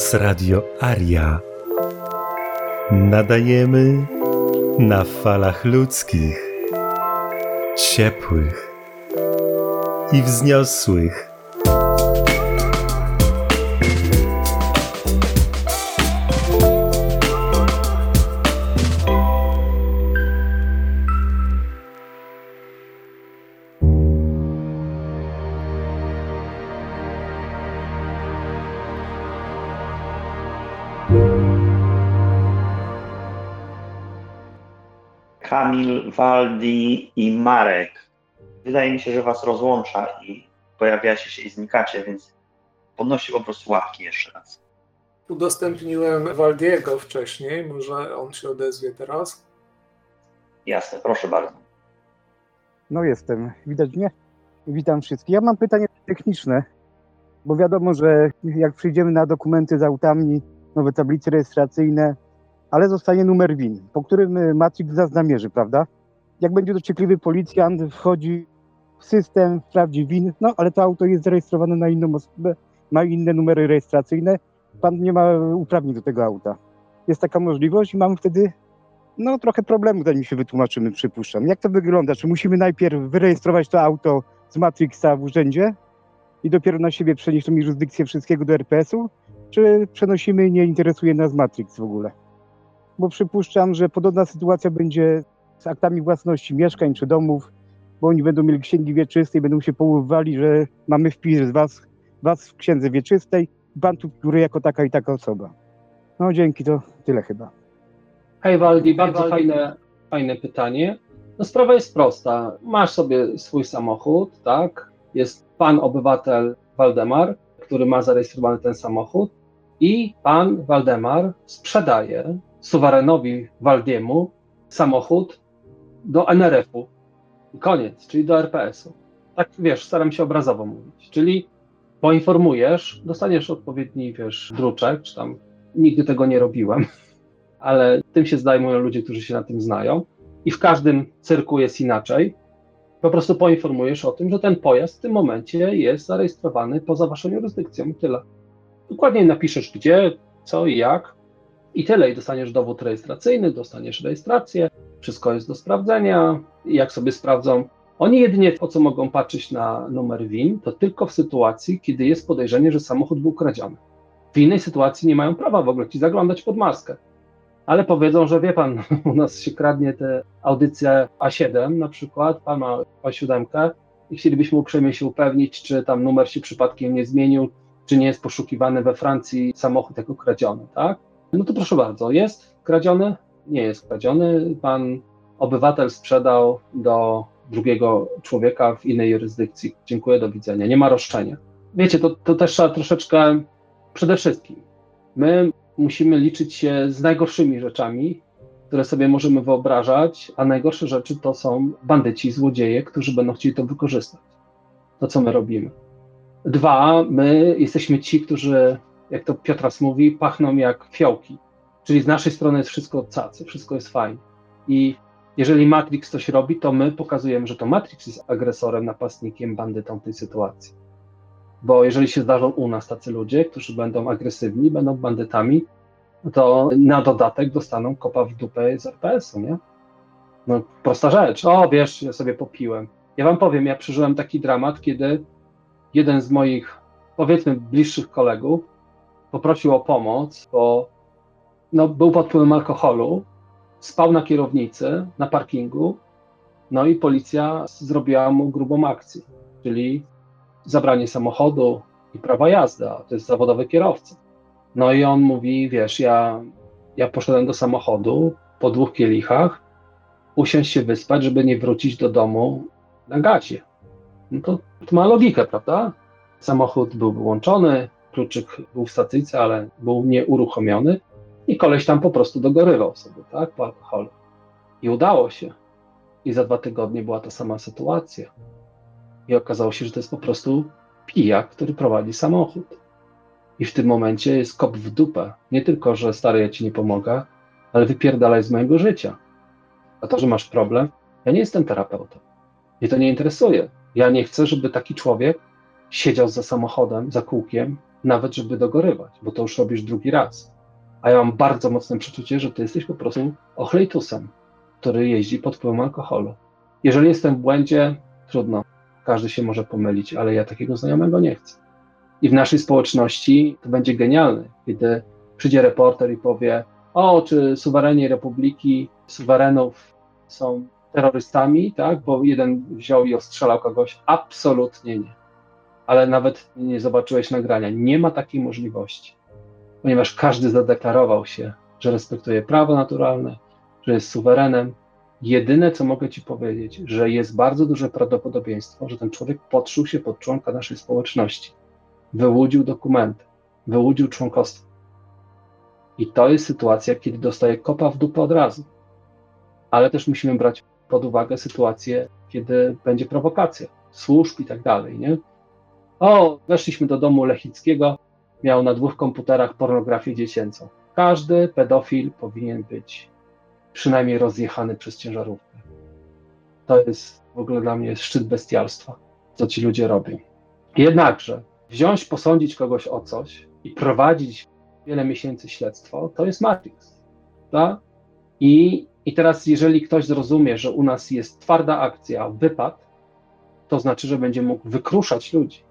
Teraz Radio Aria. Nadajemy na falach ludzkich, ciepłych i wzniosłych. Kamil, Waldi i Marek. Wydaje mi się, że was rozłącza i pojawiacie się i znikacie, więc podnosi po prostu łapki jeszcze raz. Udostępniłem Waldiego wcześniej, może on się odezwie teraz. Jasne, proszę bardzo. No jestem, widać mnie? Witam wszystkich. Ja mam pytanie techniczne, bo wiadomo, że jak przyjdziemy na dokumenty z autami, nowe tablice rejestracyjne, ale zostanie numer WIN, po którym y, Matrix nas prawda? Jak będzie dociekliwy policjant, wchodzi w system, sprawdzi WIN, no ale to auto jest zarejestrowane na inną osobę, ma inne numery rejestracyjne, pan nie ma uprawnień do tego auta. Jest taka możliwość i mamy wtedy no trochę problemu, zanim się wytłumaczymy, przypuszczam. Jak to wygląda? Czy musimy najpierw wyrejestrować to auto z Matrixa w urzędzie i dopiero na siebie przenieść tą jurysdykcję wszystkiego do RPS-u? Czy przenosimy nie interesuje nas Matrix w ogóle? Bo przypuszczam, że podobna sytuacja będzie z aktami własności mieszkań czy domów, bo oni będą mieli księgi wieczyste i będą się połowywali, że mamy wpis was, was w księdze wieczystej, pan tu figuruje jako taka i taka osoba. No dzięki, to tyle chyba. Hej Waldi, bardzo fajne, fajne pytanie. No sprawa jest prosta. Masz sobie swój samochód, tak? Jest pan obywatel Waldemar, który ma zarejestrowany ten samochód i pan Waldemar sprzedaje suwerenowi Waldiemu samochód do NRF-u. Koniec, czyli do RPS-u. Tak, wiesz, staram się obrazowo mówić. Czyli poinformujesz, dostaniesz odpowiedni, wiesz, druczek, czy tam, nigdy tego nie robiłem, ale tym się zajmują ludzie, którzy się na tym znają. I w każdym cyrku jest inaczej. Po prostu poinformujesz o tym, że ten pojazd w tym momencie jest zarejestrowany poza waszą jurysdykcją tyle. Dokładnie napiszesz gdzie, co i jak i tyle. I dostaniesz dowód rejestracyjny, dostaniesz rejestrację, wszystko jest do sprawdzenia. I jak sobie sprawdzą, oni jedynie po co mogą patrzeć na numer WIN, to tylko w sytuacji, kiedy jest podejrzenie, że samochód był kradziony. W innej sytuacji nie mają prawa w ogóle ci zaglądać pod maskę. Ale powiedzą, że wie pan, u nas się kradnie te audycje A7 na przykład, pan ma A7 i chcielibyśmy uprzejmie się upewnić, czy tam numer się przypadkiem nie zmienił, czy nie jest poszukiwany we Francji samochód jako kradziony, tak? No to proszę bardzo, jest kradziony? Nie jest kradziony. Pan obywatel sprzedał do drugiego człowieka w innej jurysdykcji. Dziękuję, do widzenia. Nie ma roszczenia. Wiecie, to, to też trzeba troszeczkę, przede wszystkim, my musimy liczyć się z najgorszymi rzeczami, które sobie możemy wyobrażać, a najgorsze rzeczy to są bandyci, złodzieje, którzy będą chcieli to wykorzystać. To, co my robimy. Dwa, my jesteśmy ci, którzy, jak to Piotras mówi, pachną jak fiołki. Czyli z naszej strony jest wszystko cacy, wszystko jest fajne. I jeżeli Matrix coś robi, to my pokazujemy, że to Matrix jest agresorem, napastnikiem, bandytą w tej sytuacji. Bo jeżeli się zdarzą u nas tacy ludzie, którzy będą agresywni, będą bandytami, to na dodatek dostaną kopa w dupę z RPS-u, nie? No prosta rzecz. O, wiesz, ja sobie popiłem. Ja wam powiem, ja przeżyłem taki dramat, kiedy jeden z moich, powiedzmy, bliższych kolegów poprosił o pomoc, bo no, był pod wpływem alkoholu, spał na kierownicy, na parkingu, no i policja zrobiła mu grubą akcję, czyli zabranie samochodu i prawa jazdy, a to jest zawodowy kierowca. No i on mówi, wiesz, ja, ja poszedłem do samochodu po dwóch kielichach, usiąść się wyspać, żeby nie wrócić do domu na gazie. No to, to ma logikę, prawda? Samochód był wyłączony, kluczyk był w stacyjce, ale był nieuruchomiony i koleś tam po prostu dogorywał sobie, tak, po alkoholu. I udało się. I za dwa tygodnie była ta sama sytuacja. I okazało się, że to jest po prostu pijak, który prowadzi samochód. I w tym momencie jest kop w dupę. Nie tylko, że stary, ja ci nie pomogę, ale wypierdalaj z mojego życia. A to, że masz problem, ja nie jestem terapeutą. Mnie to nie interesuje. Ja nie chcę, żeby taki człowiek siedział za samochodem, za kółkiem nawet żeby dogorywać, bo to już robisz drugi raz. A ja mam bardzo mocne przeczucie, że ty jesteś po prostu ochlejtusem, który jeździ pod wpływem alkoholu. Jeżeli jestem w błędzie, trudno. Każdy się może pomylić, ale ja takiego znajomego nie chcę. I w naszej społeczności to będzie genialne, kiedy przyjdzie reporter i powie: O, czy suwereni republiki, suwerenów są terrorystami, tak? Bo jeden wziął i ostrzelał kogoś. Absolutnie nie. Ale nawet nie zobaczyłeś nagrania. Nie ma takiej możliwości, ponieważ każdy zadeklarował się, że respektuje prawo naturalne, że jest suwerenem. Jedyne, co mogę Ci powiedzieć, że jest bardzo duże prawdopodobieństwo, że ten człowiek podszył się pod członka naszej społeczności, wyłudził dokumenty, wyłudził członkostwo. I to jest sytuacja, kiedy dostaje kopa w dupę od razu. Ale też musimy brać pod uwagę sytuację, kiedy będzie prowokacja, służb i tak dalej, nie? O, weszliśmy do domu Lechickiego, miał na dwóch komputerach pornografię dziecięcą. Każdy pedofil powinien być przynajmniej rozjechany przez ciężarówkę. To jest w ogóle dla mnie szczyt bestialstwa, co ci ludzie robią. Jednakże wziąć, posądzić kogoś o coś i prowadzić wiele miesięcy śledztwo, to jest Matrix. Tak? I, I teraz, jeżeli ktoś zrozumie, że u nas jest twarda akcja, wypad, to znaczy, że będzie mógł wykruszać ludzi,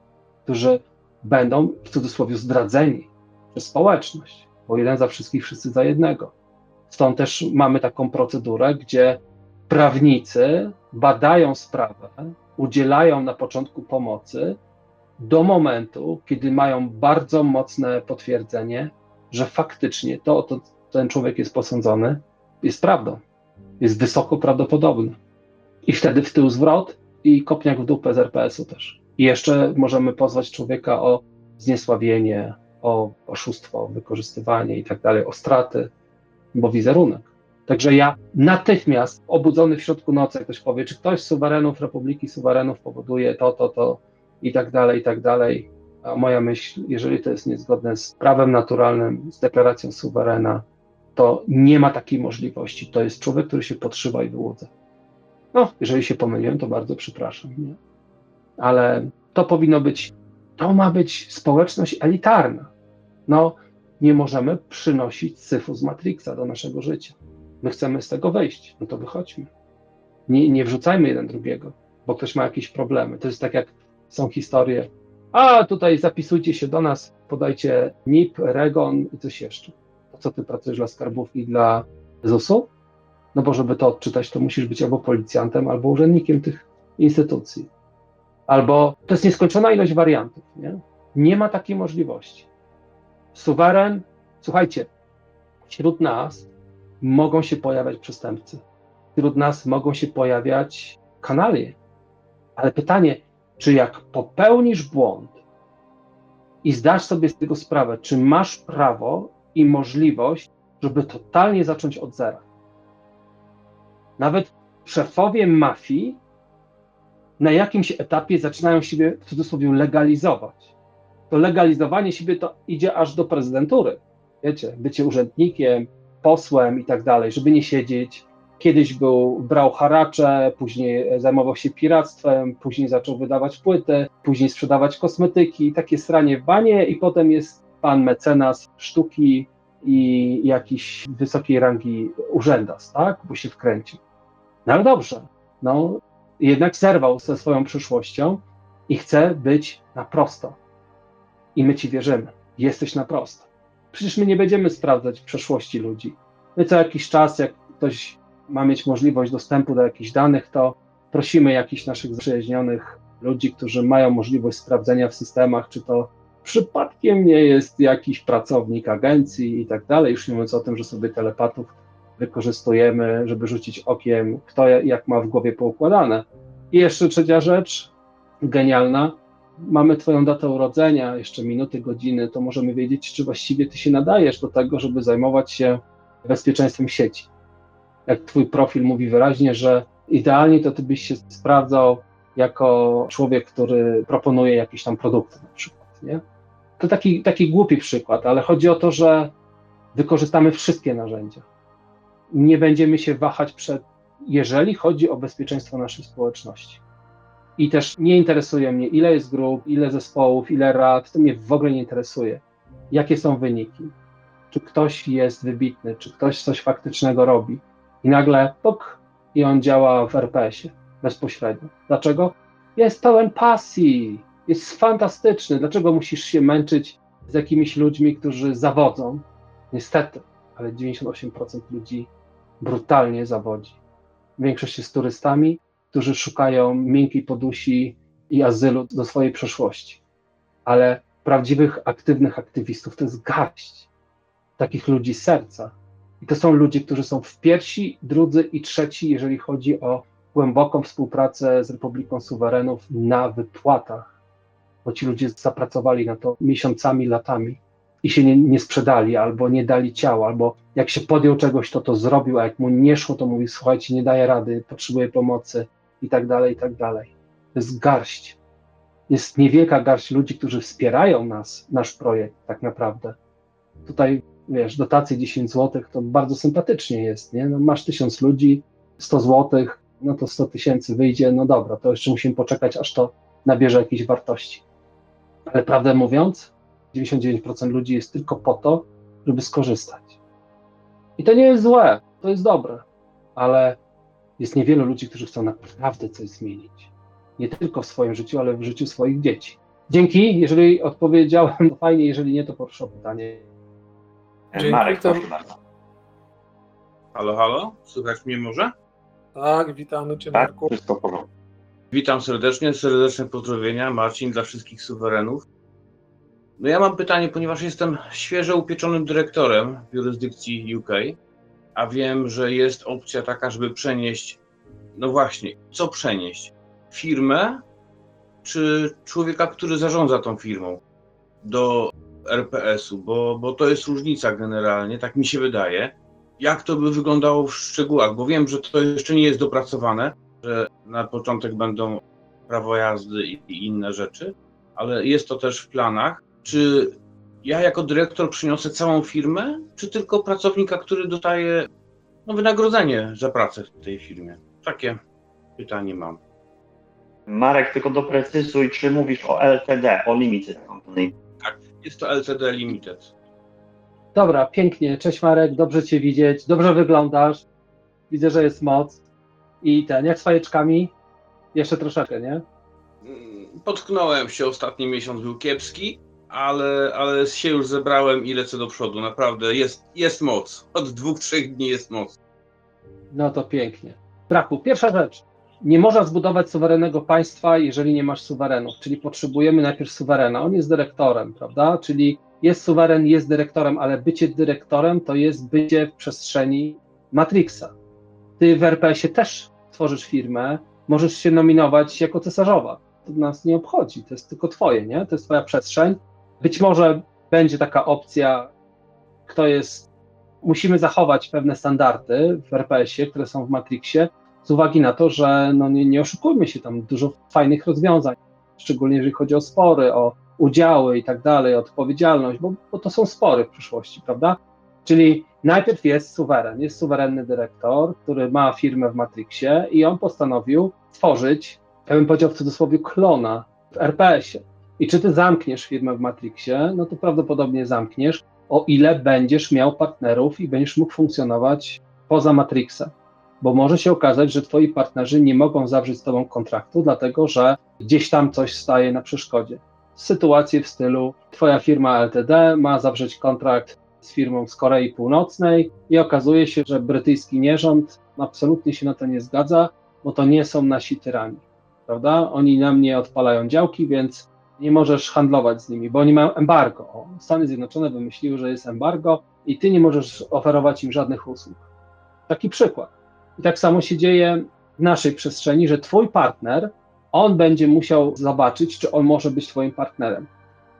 którzy będą w cudzysłowie zdradzeni przez społeczność, bo jeden za wszystkich, wszyscy za jednego. Stąd też mamy taką procedurę, gdzie prawnicy badają sprawę, udzielają na początku pomocy do momentu, kiedy mają bardzo mocne potwierdzenie, że faktycznie to, to ten człowiek jest posądzony, jest prawdą. Jest wysoko prawdopodobne. I wtedy w tył zwrot i kopniak w dupę z RPS-u też. I jeszcze możemy pozwać człowieka o zniesławienie, o oszustwo, wykorzystywanie i tak dalej, o straty, bo wizerunek. Także ja natychmiast, obudzony w środku nocy, ktoś powie, czy ktoś z suwerenów Republiki Suwerenów powoduje to, to, to i tak dalej, i tak dalej. A moja myśl, jeżeli to jest niezgodne z prawem naturalnym, z deklaracją suwerena, to nie ma takiej możliwości. To jest człowiek, który się podszywa i wyłudza. No, jeżeli się pomyliłem, to bardzo przepraszam. Nie? Ale to powinno być, to ma być społeczność elitarna. No, nie możemy przynosić syfu z Matrixa do naszego życia. My chcemy z tego wyjść, no to wychodźmy. Nie, nie wrzucajmy jeden drugiego, bo ktoś ma jakieś problemy. To jest tak jak są historie. A tutaj zapisujcie się do nas, podajcie NIP, REGON i coś jeszcze. Co ty pracujesz dla skarbówki, dla ZUS-u? No bo żeby to odczytać, to musisz być albo policjantem, albo urzędnikiem tych instytucji. Albo to jest nieskończona ilość wariantów. Nie, nie ma takiej możliwości. Suweren, słuchajcie, wśród nas mogą się pojawiać przestępcy. Wśród nas mogą się pojawiać kanalie. Ale pytanie, czy jak popełnisz błąd i zdasz sobie z tego sprawę, czy masz prawo i możliwość, żeby totalnie zacząć od zera? Nawet szefowie mafii na jakimś etapie zaczynają siebie w cudzysłowie legalizować. To legalizowanie siebie to idzie aż do prezydentury. Wiecie, bycie urzędnikiem, posłem i tak dalej, żeby nie siedzieć. Kiedyś był, brał haracze, później zajmował się piractwem, później zaczął wydawać płyty, później sprzedawać kosmetyki, takie stranie w banie i potem jest pan mecenas sztuki i jakiś wysokiej rangi urzędas, tak? Bo się wkręcił. No ale dobrze, no jednak zerwał ze swoją przyszłością i chce być na prosto. I my ci wierzymy. Jesteś na prosto. Przecież my nie będziemy sprawdzać przeszłości ludzi. My co jakiś czas, jak ktoś ma mieć możliwość dostępu do jakichś danych, to prosimy jakichś naszych zaprzyjaźnionych ludzi, którzy mają możliwość sprawdzenia w systemach, czy to przypadkiem nie jest jakiś pracownik agencji i tak dalej, już nie mówiąc o tym, że sobie telepatów wykorzystujemy, żeby rzucić okiem, kto jak ma w głowie poukładane. I jeszcze trzecia rzecz, genialna, mamy Twoją datę urodzenia, jeszcze minuty, godziny, to możemy wiedzieć, czy właściwie Ty się nadajesz do tego, żeby zajmować się bezpieczeństwem sieci. Jak Twój profil mówi wyraźnie, że idealnie to Ty byś się sprawdzał jako człowiek, który proponuje jakieś tam produkty na przykład, nie? To taki, taki głupi przykład, ale chodzi o to, że wykorzystamy wszystkie narzędzia. Nie będziemy się wahać przed, jeżeli chodzi o bezpieczeństwo naszej społeczności. I też nie interesuje mnie, ile jest grup, ile zespołów, ile rad, to mnie w ogóle nie interesuje. Jakie są wyniki? Czy ktoś jest wybitny, czy ktoś coś faktycznego robi? I nagle pok, i on działa w RPS-ie bezpośrednio. Dlaczego? Jest pełen pasji, jest fantastyczny. Dlaczego musisz się męczyć z jakimiś ludźmi, którzy zawodzą? Niestety, ale 98% ludzi brutalnie zawodzi. Większość jest turystami, którzy szukają miękkiej podusi i azylu do swojej przeszłości. Ale prawdziwych, aktywnych aktywistów to jest garść takich ludzi serca. I to są ludzie, którzy są w pierwsi, drudzy i trzeci, jeżeli chodzi o głęboką współpracę z Republiką Suwerenów na wypłatach, bo ci ludzie zapracowali na to miesiącami, latami i się nie, nie, sprzedali, albo nie dali ciała, albo jak się podjął czegoś, to to zrobił, a jak mu nie szło, to mówi, słuchajcie, nie daje rady, potrzebuję pomocy i tak dalej, i tak dalej. To jest garść. Jest niewielka garść ludzi, którzy wspierają nas, nasz projekt tak naprawdę. Tutaj, wiesz, dotacje 10 zł to bardzo sympatycznie jest, nie? No, masz tysiąc ludzi, 100 zł, no to 100 tysięcy wyjdzie, no dobra, to jeszcze musimy poczekać, aż to nabierze jakiejś wartości. Ale prawdę mówiąc, 99% ludzi jest tylko po to, żeby skorzystać. I to nie jest złe, to jest dobre, ale jest niewielu ludzi, którzy chcą naprawdę coś zmienić. Nie tylko w swoim życiu, ale w życiu swoich dzieci. Dzięki, jeżeli odpowiedziałem, to fajnie, jeżeli nie, to proszę o pytanie. Dzięki, Marek, to- proszę bardzo. Halo, halo? Słychać mnie może? Tak, witamy Cię, Tak, Marku. wszystko w porządku. Witam serdecznie, serdeczne pozdrowienia. Marcin dla wszystkich suwerenów. No ja mam pytanie, ponieważ jestem świeżo upieczonym dyrektorem w jurysdykcji UK, a wiem, że jest opcja taka, żeby przenieść, no właśnie, co przenieść? Firmę czy człowieka, który zarządza tą firmą do RPS-u, bo, bo to jest różnica generalnie, tak mi się wydaje. Jak to by wyglądało w szczegółach, bo wiem, że to jeszcze nie jest dopracowane, że na początek będą prawo jazdy i, inne rzeczy, ale jest to też w planach. Czy ja jako dyrektor przyniosę całą firmę, czy tylko pracownika, który dostaje no, wynagrodzenie za pracę w tej firmie? Takie pytanie mam. Marek, tylko doprecyzuj, czy mówisz o LTD, o Limited Company. Jest to LTD Limited. Dobra, pięknie. Cześć Marek, dobrze Cię widzieć, dobrze wyglądasz. Widzę, że jest moc. I ten, jak z fajeczkami? Jeszcze troszeczkę, nie? Mm, Potknąłem się, ostatni miesiąc był kiepski, ale, ale się już zebrałem i lecę do przodu. Naprawdę jest, jest moc. Od dwóch, trzech dni jest moc. No to pięknie. Braku, pierwsza rzecz. Nie można zbudować suwerennego państwa, jeżeli nie masz suwerenów, czyli potrzebujemy najpierw suwerena. On jest dyrektorem, prawda? Czyli jest suweren, jest dyrektorem, ale bycie dyrektorem to jest bycie w przestrzeni Matrixa. Ty w RPS-ie też tworzysz firmę, możesz się nominować jako cesarzowa. To nas nie obchodzi, to jest tylko twoje, nie? To jest twoja przestrzeń. Być może będzie taka opcja, kto jest. Musimy zachować pewne standardy w RPS-ie, które są w Matrixie, z uwagi na to, że no nie, nie oszukujmy się, tam dużo fajnych rozwiązań, szczególnie jeżeli chodzi o spory, o udziały i tak dalej, odpowiedzialność, bo, bo to są spory w przyszłości, prawda? Czyli najpierw jest suweren, jest suwerenny dyrektor, który ma firmę w Matrixie i on postanowił tworzyć, ja bym powiedział w cudzysłowie, klona w RPS-ie. I czy ty zamkniesz firmę w Matrixie, no to prawdopodobnie zamkniesz, o ile będziesz miał partnerów i będziesz mógł funkcjonować poza Matrixem. Bo może się okazać, że twoi partnerzy nie mogą zawrzeć z tobą kontraktu, dlatego że gdzieś tam coś staje na przeszkodzie. Sytuacje w stylu twoja firma LTD ma zawrzeć kontrakt z firmą z Korei Północnej i okazuje się, że brytyjski nierząd absolutnie się na to nie zgadza, bo to nie są nasi tyrani, prawda? Oni nam nie odpalają działki, więc nie możesz handlować z nimi, bo oni mają embargo. O, Stany Zjednoczone wymyśliły, że jest embargo i ty nie możesz oferować im żadnych usług. Taki przykład. I tak samo się dzieje w naszej przestrzeni, że twój partner, on będzie musiał zobaczyć, czy on może być twoim partnerem.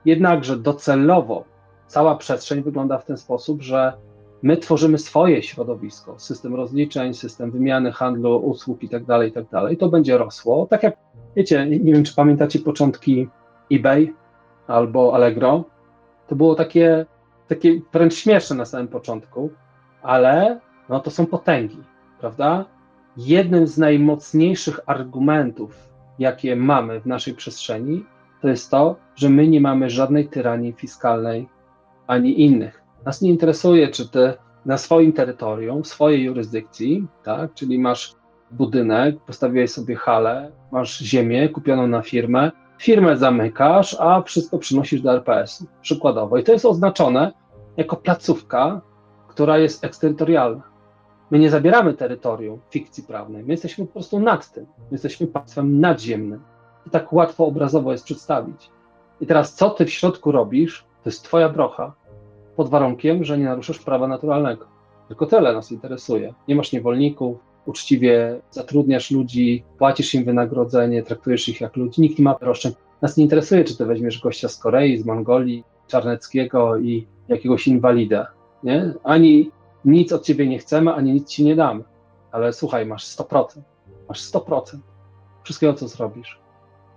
Jednakże docelowo cała przestrzeń wygląda w ten sposób, że my tworzymy swoje środowisko, system rozliczeń, system wymiany, handlu, usług itd., itd. I to będzie rosło. Tak jak, wiecie, nie wiem, czy pamiętacie początki eBay albo Allegro. To było takie, takie wręcz śmieszne na samym początku, ale no to są potęgi, prawda? Jednym z najmocniejszych argumentów, jakie mamy w naszej przestrzeni, to jest to, że my nie mamy żadnej tyranii fiskalnej ani innych. Nas nie interesuje, czy ty na swoim terytorium, w swojej jurysdykcji, tak, czyli masz budynek, postawiłeś sobie halę, masz ziemię kupioną na firmę, firmę zamykasz, a wszystko przynosisz do RPS, przykładowo. I to jest oznaczone jako placówka, która jest eksterytorialna. My nie zabieramy terytorium fikcji prawnej, my jesteśmy po prostu nad tym. My jesteśmy państwem nadziemnym. I tak łatwo obrazowo jest przedstawić. I teraz, co ty w środku robisz, to jest twoja brocha, pod warunkiem, że nie naruszasz prawa naturalnego. Tylko tyle nas interesuje. Nie masz niewolników, uczciwie zatrudniasz ludzi, płacisz im wynagrodzenie, traktujesz ich jak ludzi, nikt nie ma roszczeń. Nas nie interesuje, czy ty weźmiesz gościa z Korei, z Mongolii, Czarneckiego i jakiegoś inwalida. Nie? Ani nic od ciebie nie chcemy, ani nic ci nie damy. Ale słuchaj, masz 100%. Masz 100% wszystkiego, co zrobisz.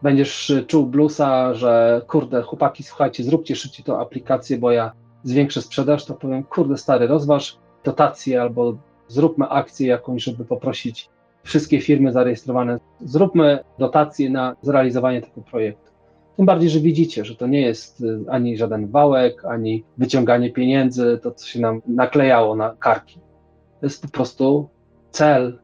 Będziesz czuł blusa, że kurde, chłopaki, słuchajcie, zróbcie szybciej tą aplikację, bo ja zwiększę sprzedaż, to powiem, kurde, stary, rozważ dotację albo zróbmy akcję jakąś, żeby poprosić wszystkie firmy zarejestrowane, zróbmy dotację na zrealizowanie tego projektu. Tym bardziej, że widzicie, że to nie jest y, ani żaden wałek, ani wyciąganie pieniędzy, to co się nam naklejało na karki. To jest po prostu cel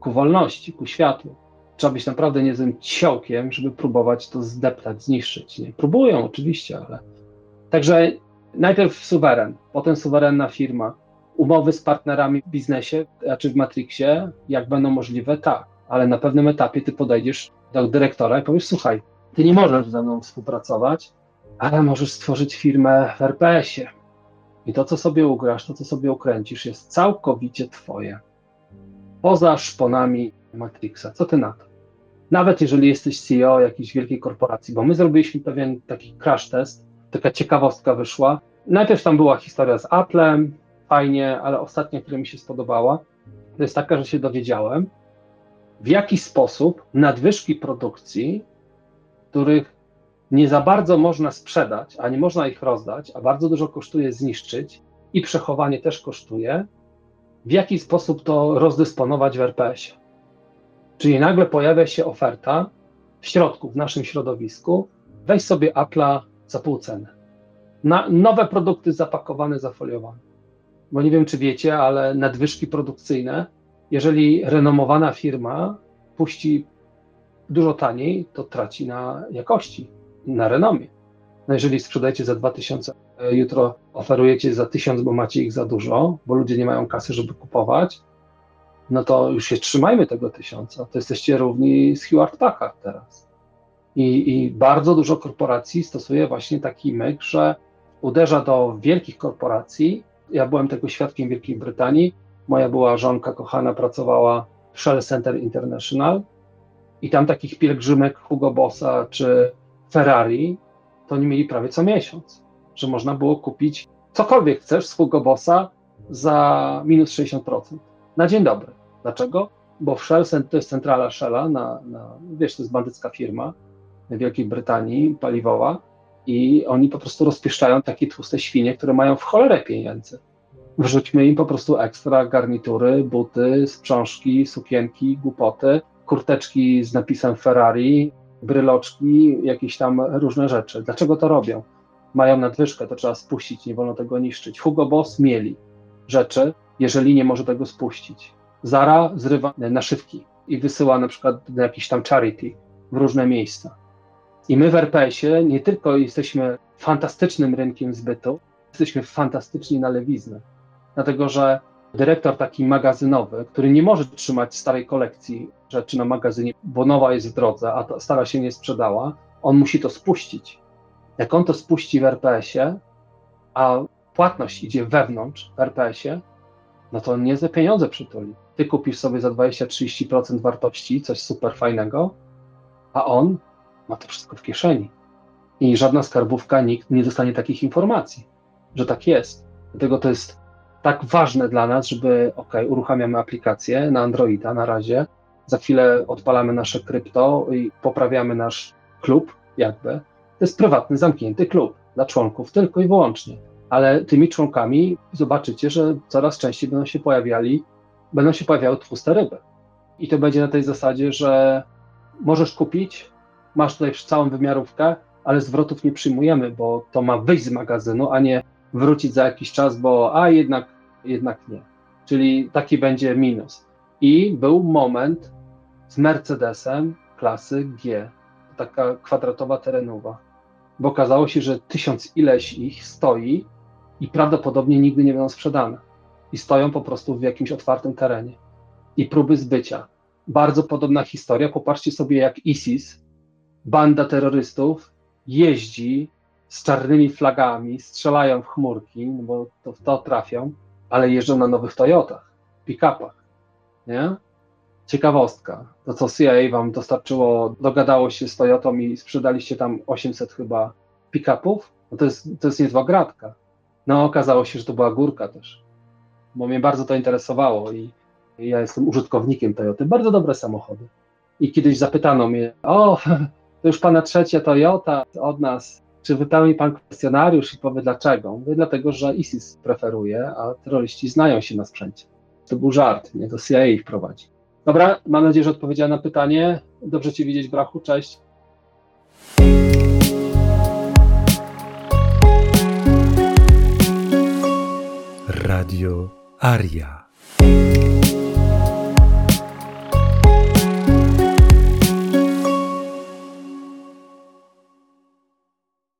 ku wolności, ku światłu. Trzeba być naprawdę niezłym ciołkiem, żeby próbować to zdeptać, zniszczyć. Nie? Próbują oczywiście, ale. Także najpierw suweren, potem suwerenna firma, umowy z partnerami w biznesie, czy w Matrixie, jak będą możliwe, tak, ale na pewnym etapie ty podejdziesz do dyrektora i powiesz, słuchaj, ty nie możesz ze mną współpracować, ale możesz stworzyć firmę w RPS-ie. I to, co sobie ugrasz, to, co sobie ukręcisz, jest całkowicie twoje. Poza szponami Matrixa. Co ty na to? Nawet jeżeli jesteś CEO jakiejś wielkiej korporacji, bo my zrobiliśmy pewien taki crash test, taka ciekawostka wyszła. Najpierw tam była historia z Applem, fajnie, ale ostatnia, która mi się spodobała, to jest taka, że się dowiedziałem, w jaki sposób nadwyżki produkcji, których nie za bardzo można sprzedać, a nie można ich rozdać, a bardzo dużo kosztuje zniszczyć i przechowanie też kosztuje, w jaki sposób to rozdysponować w RPS-ie. Czyli nagle pojawia się oferta w środku, w naszym środowisku, weź sobie Apple'a za pół ceny. Na nowe produkty zapakowane, zafoliowane bo nie wiem, czy wiecie, ale nadwyżki produkcyjne, jeżeli renomowana firma puści dużo taniej, to traci na jakości, na renomie. No jeżeli sprzedajecie za 2000, e, jutro oferujecie za 1000, bo macie ich za dużo, bo ludzie nie mają kasy, żeby kupować, no to już się trzymajmy tego tysiąca. To jesteście równi z Heward Packard teraz. I, I bardzo dużo korporacji stosuje właśnie taki myk, że uderza do wielkich korporacji, ja byłem tego świadkiem w Wielkiej Brytanii. Moja była żonka kochana pracowała w Shell Center International i tam takich pielgrzymek Hugo Bossa czy Ferrari to oni mieli prawie co miesiąc, że można było kupić cokolwiek chcesz z Hugo Bossa za minus 60%. Na dzień dobry. Dlaczego? Bo w Shell to jest centrala Shella, na, na, wiesz, to jest bandycka firma Wielkiej Brytanii, paliwowa, i oni po prostu rozpieszczają takie tłuste świnie, które mają w cholerę pieniędzy. Wrzućmy im po prostu ekstra garnitury, buty, sprzążki, sukienki, głupoty, kurteczki z napisem Ferrari, bryloczki, jakieś tam różne rzeczy. Dlaczego to robią? Mają nadwyżkę, to trzeba spuścić, nie wolno tego niszczyć. Hugo Boss mieli rzeczy, jeżeli nie może tego spuścić. Zara zrywa naszywki i wysyła na przykład na jakiś tam charity w różne miejsca. I my w RPS-ie nie tylko jesteśmy fantastycznym rynkiem zbytu, jesteśmy fantastyczni na lewiznę. Dlatego, że dyrektor taki magazynowy, który nie może trzymać starej kolekcji rzeczy na magazynie, bo nowa jest w drodze, a ta stara się nie sprzedała, on musi to spuścić. Jak on to spuści w RPS-ie, a płatność idzie wewnątrz w RPS-ie, no to on nie za pieniądze przytuli. Ty kupisz sobie za 20-30% wartości coś super fajnego, a on ma to wszystko w kieszeni. I żadna skarbówka, nikt nie dostanie takich informacji, że tak jest. Dlatego to jest tak ważne dla nas, żeby, ok, uruchamiamy aplikację na Androida na razie, za chwilę odpalamy nasze krypto i poprawiamy nasz klub, jakby. To jest prywatny, zamknięty klub dla członków, tylko i wyłącznie. Ale tymi członkami zobaczycie, że coraz częściej będą się pojawiali, będą się pojawiały tłuste ryby. I to będzie na tej zasadzie, że możesz kupić, masz tutaj całą wymiarówkę, ale zwrotów nie przyjmujemy, bo to ma wyjść z magazynu, a nie wrócić za jakiś czas, bo a jednak, jednak nie. Czyli taki będzie minus. I był moment z Mercedesem klasy G, taka kwadratowa terenowa, bo okazało się, że tysiąc ileś ich stoi i prawdopodobnie nigdy nie będą sprzedane. I stoją po prostu w jakimś otwartym terenie. I próby zbycia. Bardzo podobna historia. Popatrzcie sobie, jak ISIS, banda terrorystów, jeździ z czarnymi flagami, strzelają w chmurki, no bo to w to trafią, ale jeżdżą na nowych Toyotach, pick-upach. Nie? Ciekawostka. To, co CIA wam dostarczyło, dogadało się z Toyotą i sprzedaliście tam 800 chyba pick-upów, no to jest, to jest niezła gratka. No, okazało się, że to była górka też, bo mnie bardzo to interesowało i ja jestem użytkownikiem Toyoty. Bardzo dobre samochody. I kiedyś zapytano mnie, o, to już pana trzecia Toyota od nas, czy wypełni pan kwestionariusz i powie dlaczego? Mówię, dlatego, że ISIS preferuje, a terroryści znają się na sprzęcie. To był żart, nie? To CIA ich prowadzi. Dobra, mam nadzieję, że odpowiedziałem na pytanie. Dobrze cię widzieć, Brachu, cześć. Radio Aria.